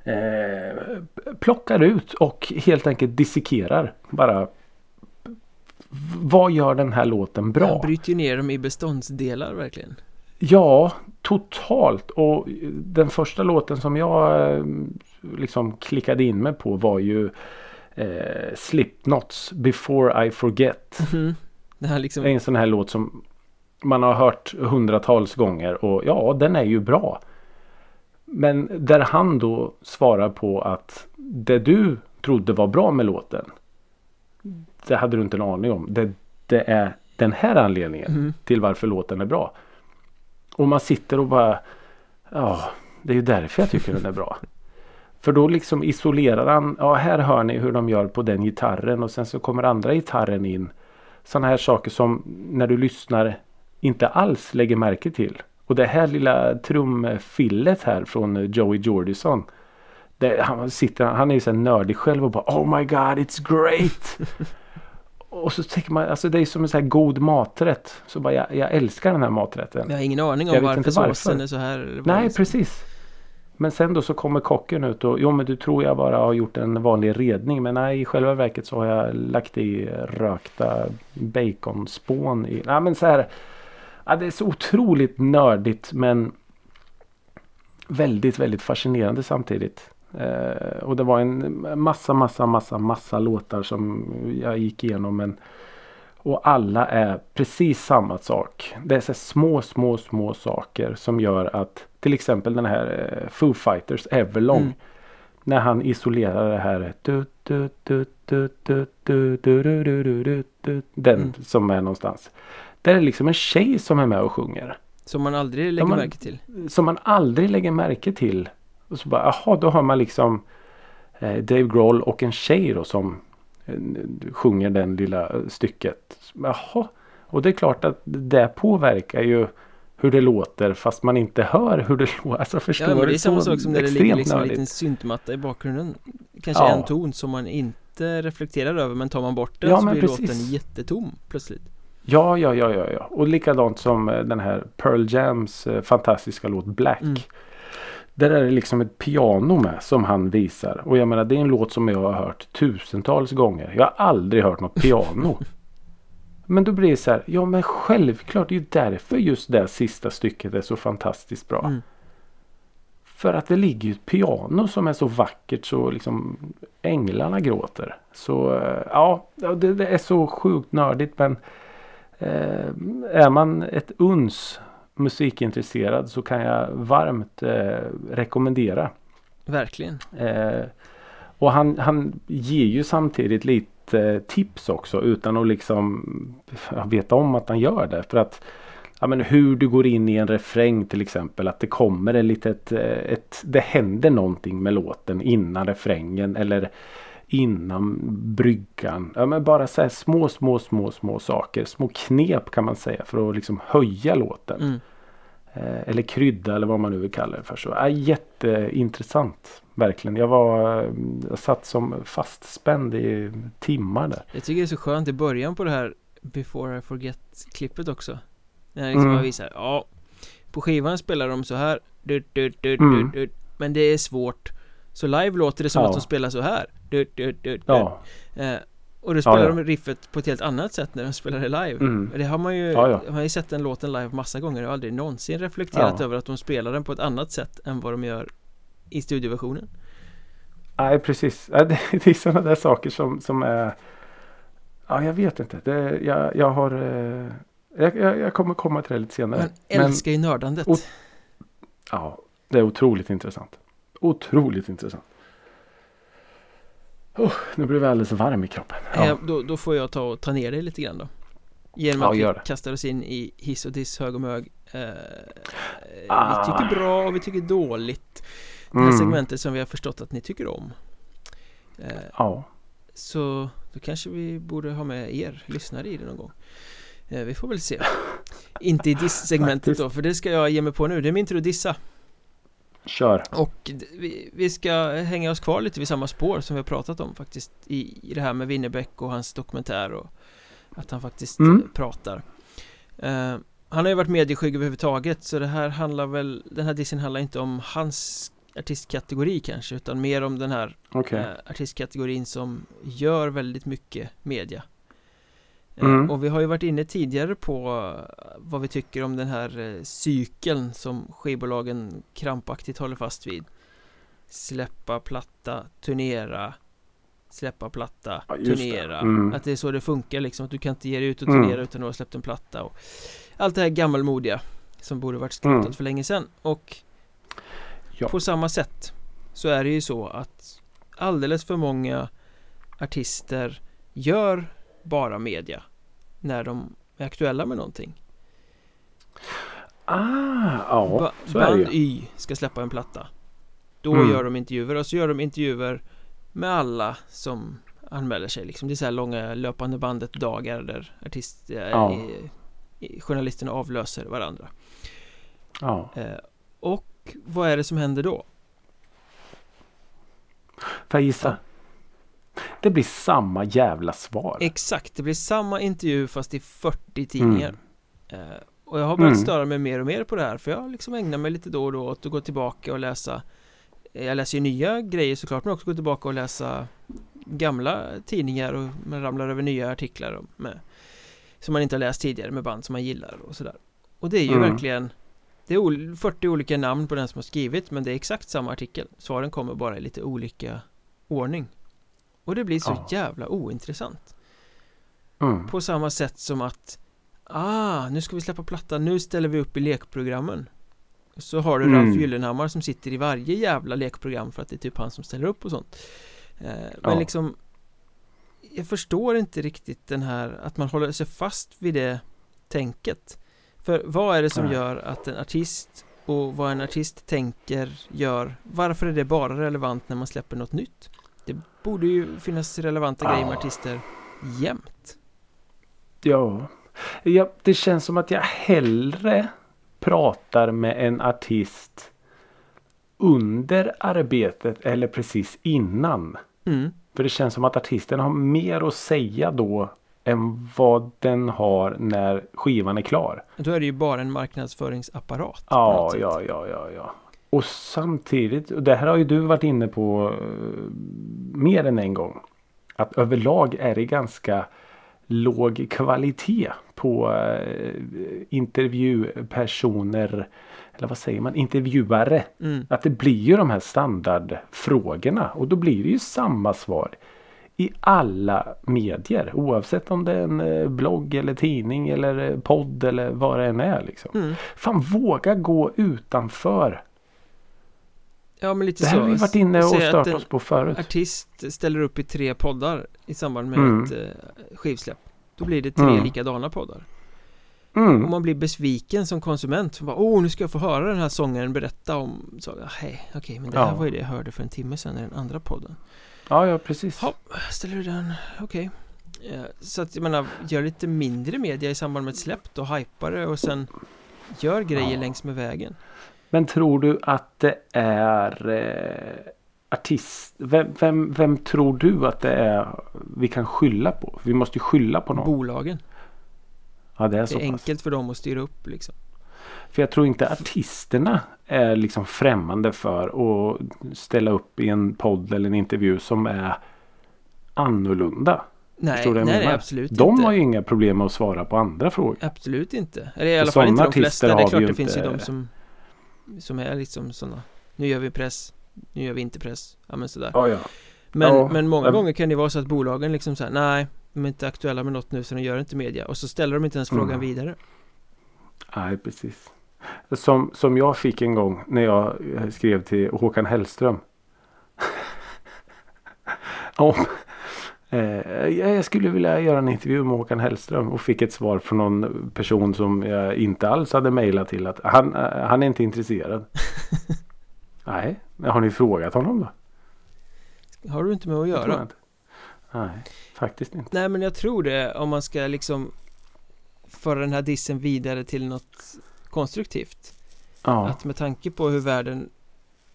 Eh, plockar ut och helt enkelt dissekerar. Bara vad gör den här låten bra? Han bryter ner dem i beståndsdelar verkligen. Ja, totalt. Och den första låten som jag eh, liksom klickade in mig på var ju eh, Slipknots Before I Forget. Mm. Det här liksom... En sån här låt som man har hört hundratals gånger och ja, den är ju bra. Men där han då svarar på att det du trodde var bra med låten. Det hade du inte en aning om. Det, det är den här anledningen mm. till varför låten är bra. Och man sitter och bara Ja, det är ju därför jag tycker den är bra. För då liksom isolerar han. Ja, här hör ni hur de gör på den gitarren och sen så kommer andra gitarren in. Sådana här saker som när du lyssnar inte alls lägger märke till. Och det här lilla trumfillet här från Joey Jordison. Det, han, sitter, han är ju så nördig själv och bara Oh my god it's great! och så tänker man, alltså det är som en sån här god maträtt. Så bara, jag, jag älskar den här maträtten. Jag har ingen aning om varför, varför såsen är så här. Nej, liksom. precis. Men sen då så kommer kocken ut och jo men du tror jag bara har gjort en vanlig redning. Men nej i själva verket så har jag lagt i rökta baconspån i. Nej men så här. Ja, det är så otroligt nördigt men väldigt väldigt fascinerande samtidigt. Eh, och det var en massa, massa, massa, massa låtar som jag gick igenom. Men, och alla är precis samma sak. Det är så små, små, små saker som gör att till exempel den här eh, Foo Fighters Everlong. Mm. När han isolerar det här. Den som är någonstans. Där är liksom en tjej som är med och sjunger. Som man aldrig lägger man, märke till. Som man aldrig lägger märke till och så bara, jaha, då har man liksom eh, Dave Grohl och en tjej då som eh, sjunger den lilla stycket. Jaha, och det är klart att det påverkar ju hur det låter fast man inte hör hur det låter. Alltså förstår ja, men det är samma sak som när det ligger liksom en liten syntmatta i bakgrunden. Kanske ja. en ton som man inte reflekterar över men tar man bort den ja, så blir precis. låten jättetom plötsligt. Ja, ja, ja, ja, ja. Och likadant som eh, den här Pearl Jams fantastiska låt Black. Mm. Där är det liksom ett piano med som han visar. Och jag menar det är en låt som jag har hört tusentals gånger. Jag har aldrig hört något piano. Men då blir det så här. Ja men självklart. Det är ju därför just det sista stycket är så fantastiskt bra. Mm. För att det ligger ju ett piano som är så vackert så liksom änglarna gråter. Så eh, ja, det, det är så sjukt nördigt men eh, är man ett uns musikintresserad så kan jag varmt eh, rekommendera. Verkligen. Eh, och han, han ger ju samtidigt lite eh, tips också utan att liksom veta om att han gör det. För att ja, men hur du går in i en refräng till exempel. Att det kommer ett litet, eh, ett, det händer någonting med låten innan refrängen eller innan bryggan. Ja, men bara så små, små, små, små saker. Små knep kan man säga för att liksom höja låten. Mm. Eh, eller krydda eller vad man nu vill kalla det för. Så, ja, jätteintressant. Verkligen. Jag var jag satt som fastspänd i timmar där. Jag tycker det är så skönt i början på det här Before I Forget klippet också. När liksom mm. man visar, ja På skivan spelar de så här du, du, du, mm. Men det är svårt Så live låter det som ja. att de spelar så här du, du, du, Ja eh, Och då spelar Ja, de riffet på ett helt annat sätt när de spelar det live Mm. Det har man ju, man har ju sett den låten live massa gånger och aldrig någonsin reflekterat över att de spelar den på ett annat sätt än vad de gör i studioversionen Nej precis. Det, är sådana där saker som, som är Ja jag vet inte. Det, jag, jag har eh, jag, jag, kommer komma till det lite senare. Man älskar ju nördandet och- Ja, det är otroligt intressant. Otroligt intressant. Oh, nu blir jag alldeles varm i kroppen. Ja. Eh, då, då får jag ta och ta ner dig lite grann då Genom Ja, att gör vi kastar oss in i hiss och diss, hög och mög eh, Ah. Vi tycker bra och vi tycker dåligt Det här Mm. segmentet som vi har förstått att ni tycker om eh, Ja. Så då kanske vi borde ha med er lyssnare i det någon gång eh, Vi får väl se Inte i diss-segmentet då, för det ska jag ge mig på nu Det är min tur att dissa Kör. Och vi, vi ska hänga oss kvar lite vid samma spår som vi har pratat om faktiskt I, i det här med Winnerbäck och hans dokumentär och Att han faktiskt Mm. eh, pratar eh, Han har ju varit medieskygg överhuvudtaget så det här handlar väl Den här dissen handlar inte om hans artistkategori kanske utan mer om den här Okej. eh, artistkategorin som gör väldigt mycket media Mm. Och vi har ju varit inne tidigare på eh, vad vi tycker om den här eh, cykeln som skivbolagen krampaktigt håller fast vid Släppa platta, turnera Släppa platta, Ja, turnera Mm. Att det är så det funkar liksom, att du kan inte ge dig ut och Mm. turnera utan att ha släppt en platta och Allt det här gammalmodiga Som borde varit skrotat Mm. för länge sedan och Ja. På samma sätt Så är det ju så att Alldeles för många Artister Gör bara media När de är aktuella med någonting Ah, ja. ba- Så är det Band. Y ska släppa en platta Då Mm. gör de intervjuer och så gör de intervjuer Med alla som anmäler sig liksom Det är så här långa löpande bandet dagar där artist, eh, Ja. i, Journalisterna avlöser varandra Ja. eh, Och vad är det som händer då? Får jag gissa? Det blir samma jävla svar. Exakt, det blir samma intervju fast i 40 tidningar Mm. eh, Och jag har börjat Mm. störa mig mer och mer på det här För jag liksom ägnar mig lite då och då åt att gå tillbaka och läsa eh, Jag läser ju nya grejer såklart men också gå tillbaka och läsa Gamla tidningar och man ramlar över nya artiklar med, Som man inte har läst tidigare med band som man gillar och sådär Och det är ju Mm. verkligen Det är ol- 40 olika namn på den som har skrivit men det är exakt samma artikel Svaren kommer bara i lite olika ordning Och det blir så Ja. jävla ointressant Mm. på samma sätt som att Ah, nu ska vi släppa platta, nu ställer vi upp i lekprogrammen Så har du Mm. Ralf Gyllenhammar som sitter i varje jävla lekprogram för att det är typ han som ställer upp och sånt eh, Men Ja. liksom Jag förstår inte riktigt den här att man håller sig fast vid det tänket För vad är det som Nej. gör att en artist och vad en artist tänker gör Varför är det bara relevant när man släpper något nytt? Det borde ju finnas relevanta grejer med Ja. artister jämt Ja. ja. Det känns som att jag hellre pratar med en artist under arbetet eller precis innan. Mm, För det känns som att artisten har mer att säga då än vad den har när skivan är klar. då är det ju bara en marknadsföringsapparat Ja, ja, ja, ja, ja. Och samtidigt, och det här har ju du varit inne på eh, mer än en gång. Att överlag är det ganska låg kvalitet på eh, intervjupersoner. Eller vad säger man? Intervjuare. Mm, Att det blir ju de här standardfrågorna och då blir det ju samma svar i alla medier oavsett om det är en eh, blogg eller tidning eller podd eller vad det än är liksom. mm. Fan våga gå utanför. Ja men lite Det här så har vi varit inne och stört oss på förut. artist ställer upp i tre poddar i samband med Mm. ett eh, skivsläpp Då blir det tre Mm. likadana poddar Mm. Och man blir besviken som konsument för bara, Åh nu ska jag få höra den här sångaren berätta om så, Hej, okej men det här Ja. var ju det jag hörde för en timme sedan i den andra podden Ja, ja precis. Ja, ställer du den, okej Eh, Så att jag menar, gör lite mindre media i samband med ett släpp då, hypar det och sen Gör grejer Ja. längs med vägen Men tror du att det är eh, artist? Vem, vem, vem tror du att det är vi kan skylla på? Vi måste ju skylla på någon. Bolagen ja, det är Det är enkelt för dem att styra upp liksom För jag tror inte artisterna är liksom främmande för att ställa upp i en podd eller en intervju som är annorlunda. Nej, nej, nej absolut De inte har ju inga problem med att svara på andra frågor. Absolut inte Eller i alla fall inte de flesta Det är klart det finns ju de som Som är liksom sådana Nu gör vi press Nu gör vi inte press Ja men sådär Ja, ja. Men, Ja, men många gånger kan det vara så att bolagen liksom säger Nej De är inte aktuella med något nu så de gör inte media Och så ställer de inte ens frågan Mm. vidare Nej, precis. Som, som jag fick en gång när jag eh, skrev till Håkan Hellström. Om, eh, jag skulle vilja göra en intervju med Håkan Hellström och fick ett svar från någon person som jag inte alls hade mejlat till att han, eh, han är inte intresserad. Nej, har ni frågat honom då? Har du inte med att göra? Nej, faktiskt inte. Nej men jag tror det om man ska liksom Föra den här dissen vidare till något konstruktivt Ja, Att med tanke på hur världen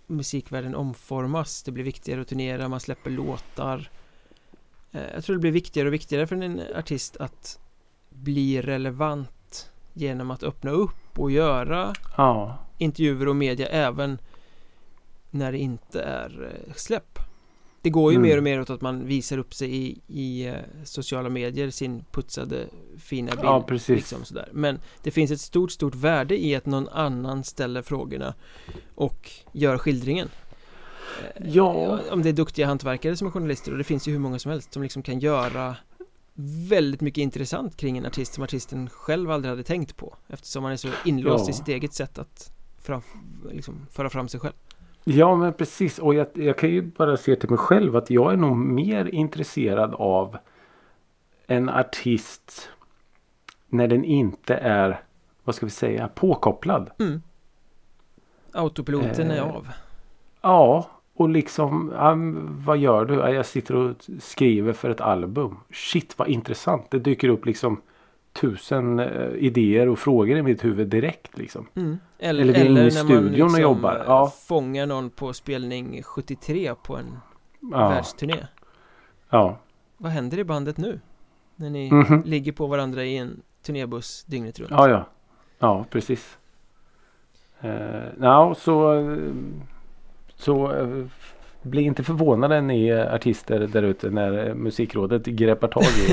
Musikvärlden omformas Det blir viktigare att turnera, man släpper låtar Jag tror det blir viktigare och viktigare för en artist att Bli relevant Genom att öppna upp och göra ja, intervjuer och media även När det inte är eh, släpp Det går ju Mm. mer och mer åt att man visar upp sig i, i eh, sociala medier Sin putsade fina bild ja precis. Liksom sådär. Men det finns ett stort, stort värde i att någon annan ställer frågorna och gör skildringen. Eh, Ja. Om det är duktiga hantverkare som är journalister och det finns ju hur många som helst som liksom kan göra väldigt mycket intressant kring en artist som artisten själv aldrig hade tänkt på eftersom man är så inlåst Ja. i sitt eget sätt att fram, liksom, föra fram sig själv. Ja men precis och jag, jag kan ju bara se till mig själv att jag är nog mer intresserad av en artist när den inte är vad ska vi säga påkopplad. Mm. Autopiloten är Eh, av. Ja och liksom ja, vad gör du? Ja, Jag sitter och skriver för ett album. Shit vad intressant. Det dyker upp liksom tusen eh, idéer och frågor i mitt huvud direkt liksom. Mm. Eller, Eller i när man studion och liksom, jobbar. Ja. fångar någon på spelning 73 på en Ja, världsturné. ja. Vad händer i bandet nu? När ni Mhm. ligger på varandra i en turnébuss dygnet runt. Ja, ja. Ja, precis. Uh, no, så eh, så eh, bli inte förvånade ni artister där ute när musikrådet greppar tag i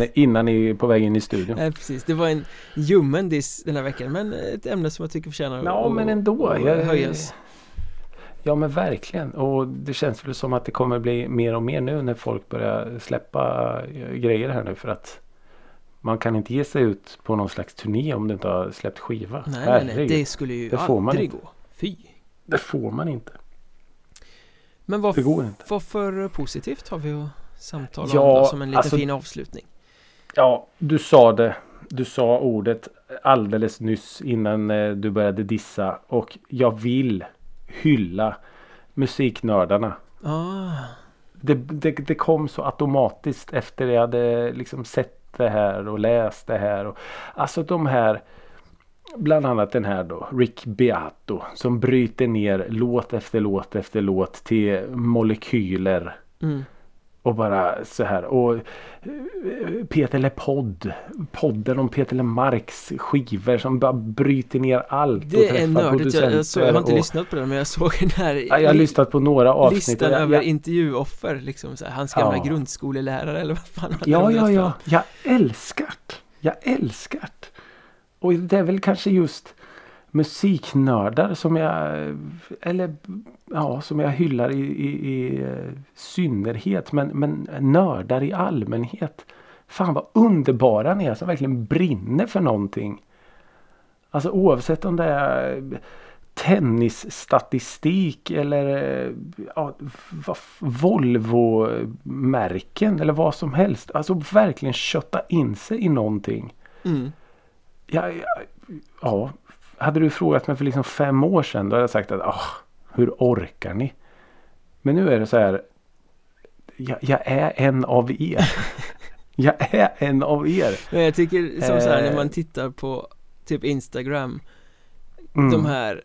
er innan ni är på väg in i studion. Nej precis, det var en ljummen diss den här veckan men ett ämne som jag tycker förtjänar Ja, att- men ändå. Jag- höjas. Ja men verkligen och det känns väl som att det kommer bli mer och mer nu när folk börjar släppa eh, grejer här nu för att man kan inte ge sig ut på någon slags turné om du inte har släppt skiva. Nej, nej, nej, det skulle ju Det får man aldrig inte. gå. Fy. det får man inte. Men vad, Det går inte. vad för positivt har vi att samtala Ja, om då, som en liten alltså- fin avslutning? Ja, du sa det. Du sa ordet alldeles nyss innan eh, du började dissa och jag vill hylla musiknördarna. Ah, Det, det, det kom så automatiskt efter jag hade liksom sett det här och läst det här. Och, alltså de här Bland annat den här då Rick Beato som bryter ner låt efter låt efter låt till molekyler. mm. Och bara så här. Och eh, Peter LePodd. Podden om Peter LeMarcs skivor som bara bryter ner allt. Det är nördigt, jag, jag, har inte och, lyssnat på den men jag såg den här Ja, jag har lyssnat på några avsnitt. listan jag, över jag, intervjuoffer liksom så här, Hans gamla Ja. grundskolelärare eller vad fan Ja, ja, ja. Jag älskar det. Jag älskar det. Och det är väl kanske just musiknördar som jag eller ja, som jag hyllar i, i, i eh, synnerhet. Men, men nördar i allmänhet. Fan vad underbara ni är som verkligen brinner för någonting. Alltså oavsett om det är tennisstatistik eller eh, ja, Volvo-märken eller vad som helst. Alltså verkligen kötta in sig i någonting. Mm. Ja, ja, ja. Hade du frågat mig för liksom fem år sedan då hade jag sagt att ah, hur orkar ni? Men nu är det så här. Jag, jag är en av er. jag är en av er. Men jag tycker som så här när Eh. man tittar på typ Instagram Mm. De här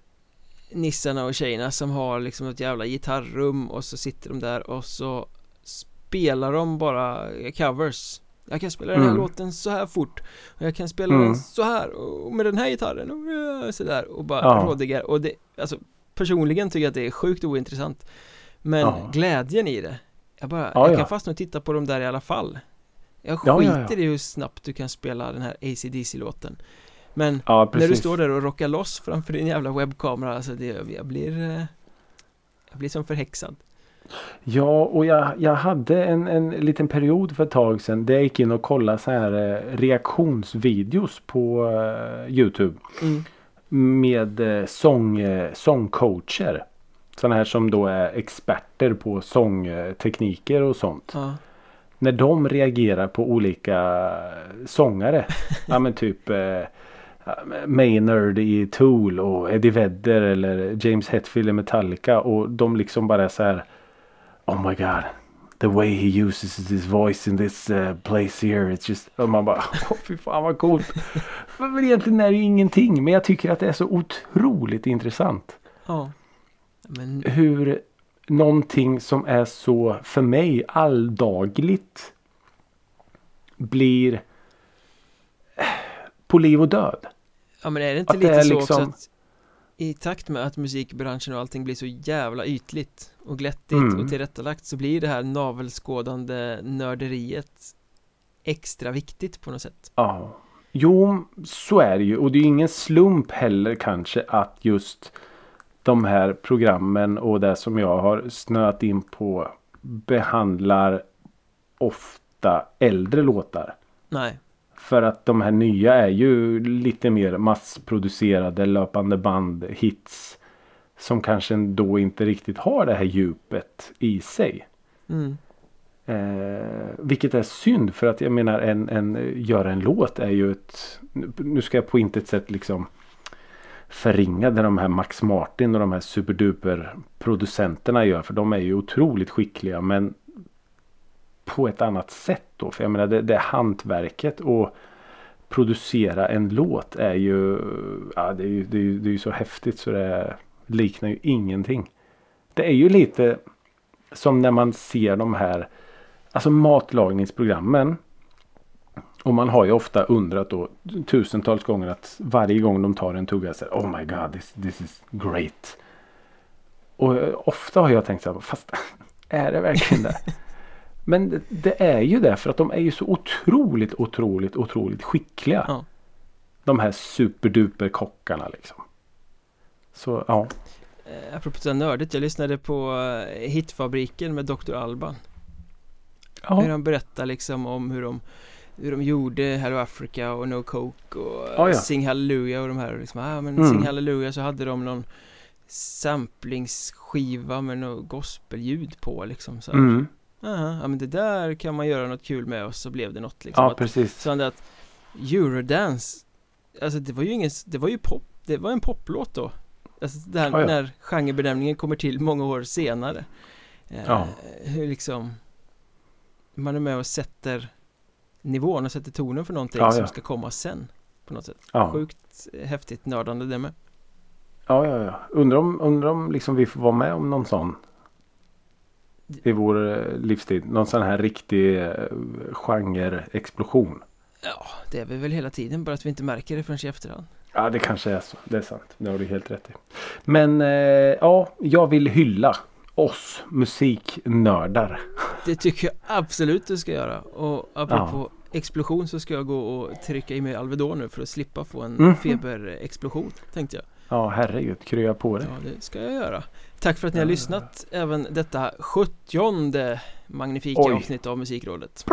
nissarna och tjejerna som har liksom ett jävla gitarrum och så sitter de där och så spelar de bara covers Jag kan spela den här Mm. låten så här fort och jag kan spela Mm. den så här och med den här gitarren och ja, sådär och bara Ja. rådigar och det, alltså personligen tycker jag att det är sjukt ointressant Men Ja. glädjen i det Jag bara, Ja, jag ja. kan fastna och titta på dem där i alla fall Jag Ja, skiter i hur snabbt du kan spela den här AC/DC-låten Men när du står där och rockar loss framför din jävla webbkamera Alltså det, jag blir eh, Jag blir som förhäxad Ja, och jag, jag hade en, en liten period för ett tag sedan där jag gick in och kollade så här eh, reaktionsvideos på eh, Youtube. mm. Med eh, sång, eh, sångcoacher. Sådana här som då är experter på sångtekniker och sånt. Ja, När de reagerar på olika sångare. ja men typ eh, Maynard i Tool och Eddie Vedder eller James Hetfield i Metallica. Och de liksom bara så här. Oh my god. The way he uses his voice in this uh, place here. It's just. Och man bara. Åh fy fan vad coolt. Men egentligen är det ingenting. Men jag tycker att det är så otroligt intressant. ja Men Hur någonting som är så för mig alldagligt blir på liv och död. Ja men är det inte Att det lite är så också liksom- att I takt med att musikbranschen och allting blir så jävla ytligt och glättigt Mm. och tillrättalagt så blir det här navelskådande nörderiet extra viktigt på något sätt Ja. Jo, så är det ju. Och det är ingen slump heller kanske att just de här programmen och det som jag har snöat in på behandlar ofta äldre låtar. Nej, För att de här nya är ju lite mer massproducerade löpande band hits. Som kanske då inte riktigt har det här djupet i sig. mm. Eh, vilket är synd för att jag menar en, en göra en låt är ju ett Nu ska jag på intet sätt liksom Förringa det de här Max Martin och de här superduper producenterna gör för de är ju otroligt skickliga men På ett annat sätt då för jag menar det, det hantverket och Producera en låt är ju Ja det är ju, det är ju, det är ju så häftigt så det liknar ju ingenting Det är ju lite Som när man ser de här Alltså matlagningsprogrammen. Och man har ju ofta undrat då tusentals gånger att varje gång de tar en tugga så här, Oh my god this, this is great. Och ofta har jag tänkt så här, fast är det verkligen det? Men det, det är ju det för att de är ju så otroligt, otroligt, otroligt skickliga. Ja. De här superduper kockarna liksom. Så ja. Eh, Apropå här nördigt, jag lyssnade på eh, Hitfabriken med Dr. Alban Hur Ja, han berättar liksom om hur de hur de gjorde Hello Africa och No Coke och Ja, ja. Sing Hallelujah och de här liksom, ah, men Mm. Sing Hallelujah så hade de någon samplingsskiva med något gospelljud på liksom så mm. Aha, ja men det där kan man göra något kul med och så blev det något liksom ja att, precis. Så han att Eurodance Alltså det var ju ingen, det var ju pop, det var en poplåt då Alltså det här Ja, ja. när genrebenämningen kommer till många år senare eh, Ja. Hur liksom Man är med och sätter nivån och sätter tonen för någonting Ja, som ska komma sen På något sätt. Sjukt häftigt nördande det med Ja, ja, ja. Undrar om, undrar om liksom vi får vara med om någon sån. I vår eh, livstid. Någon sån här riktig eh, genre-explosion. Ja, det är vi väl hela tiden bara att vi inte märker det förrän i efterhand Ja, det kanske är så. Det är sant. Det har du helt rätt i. Men eh, ja, jag vill hylla oss musiknördar. Det tycker jag absolut du ska göra Och apropå explosion så ska jag gå och trycka i mig Alvedon nu för att slippa få en Mhm. feberexplosion tänkte jag Ja, herregud. Krya på dig. Ja, det ska jag göra Tack för att ni har Ja. lyssnat även detta 70 magnifika Oj. avsnitt av Musikrådet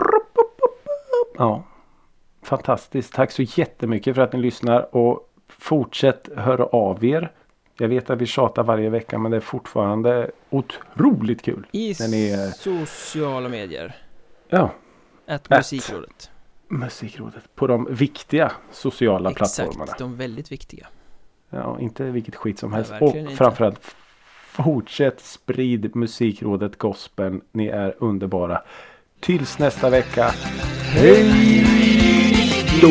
Ja. Fantastiskt. Tack så jättemycket för att ni lyssnar och fortsätt höra av er. Jag vet att vi tjatar varje vecka men det är fortfarande otroligt kul. I När ni är- sociala medier Ja, At. Musikrådet Musikrådet på de viktiga sociala plattformarna. Exakt, de väldigt viktiga Ja, inte vilket skit som helst. och inte. framförallt fortsätt sprid Musikrådet gospeln. Ni är underbara. Tills nästa vecka. Hej då!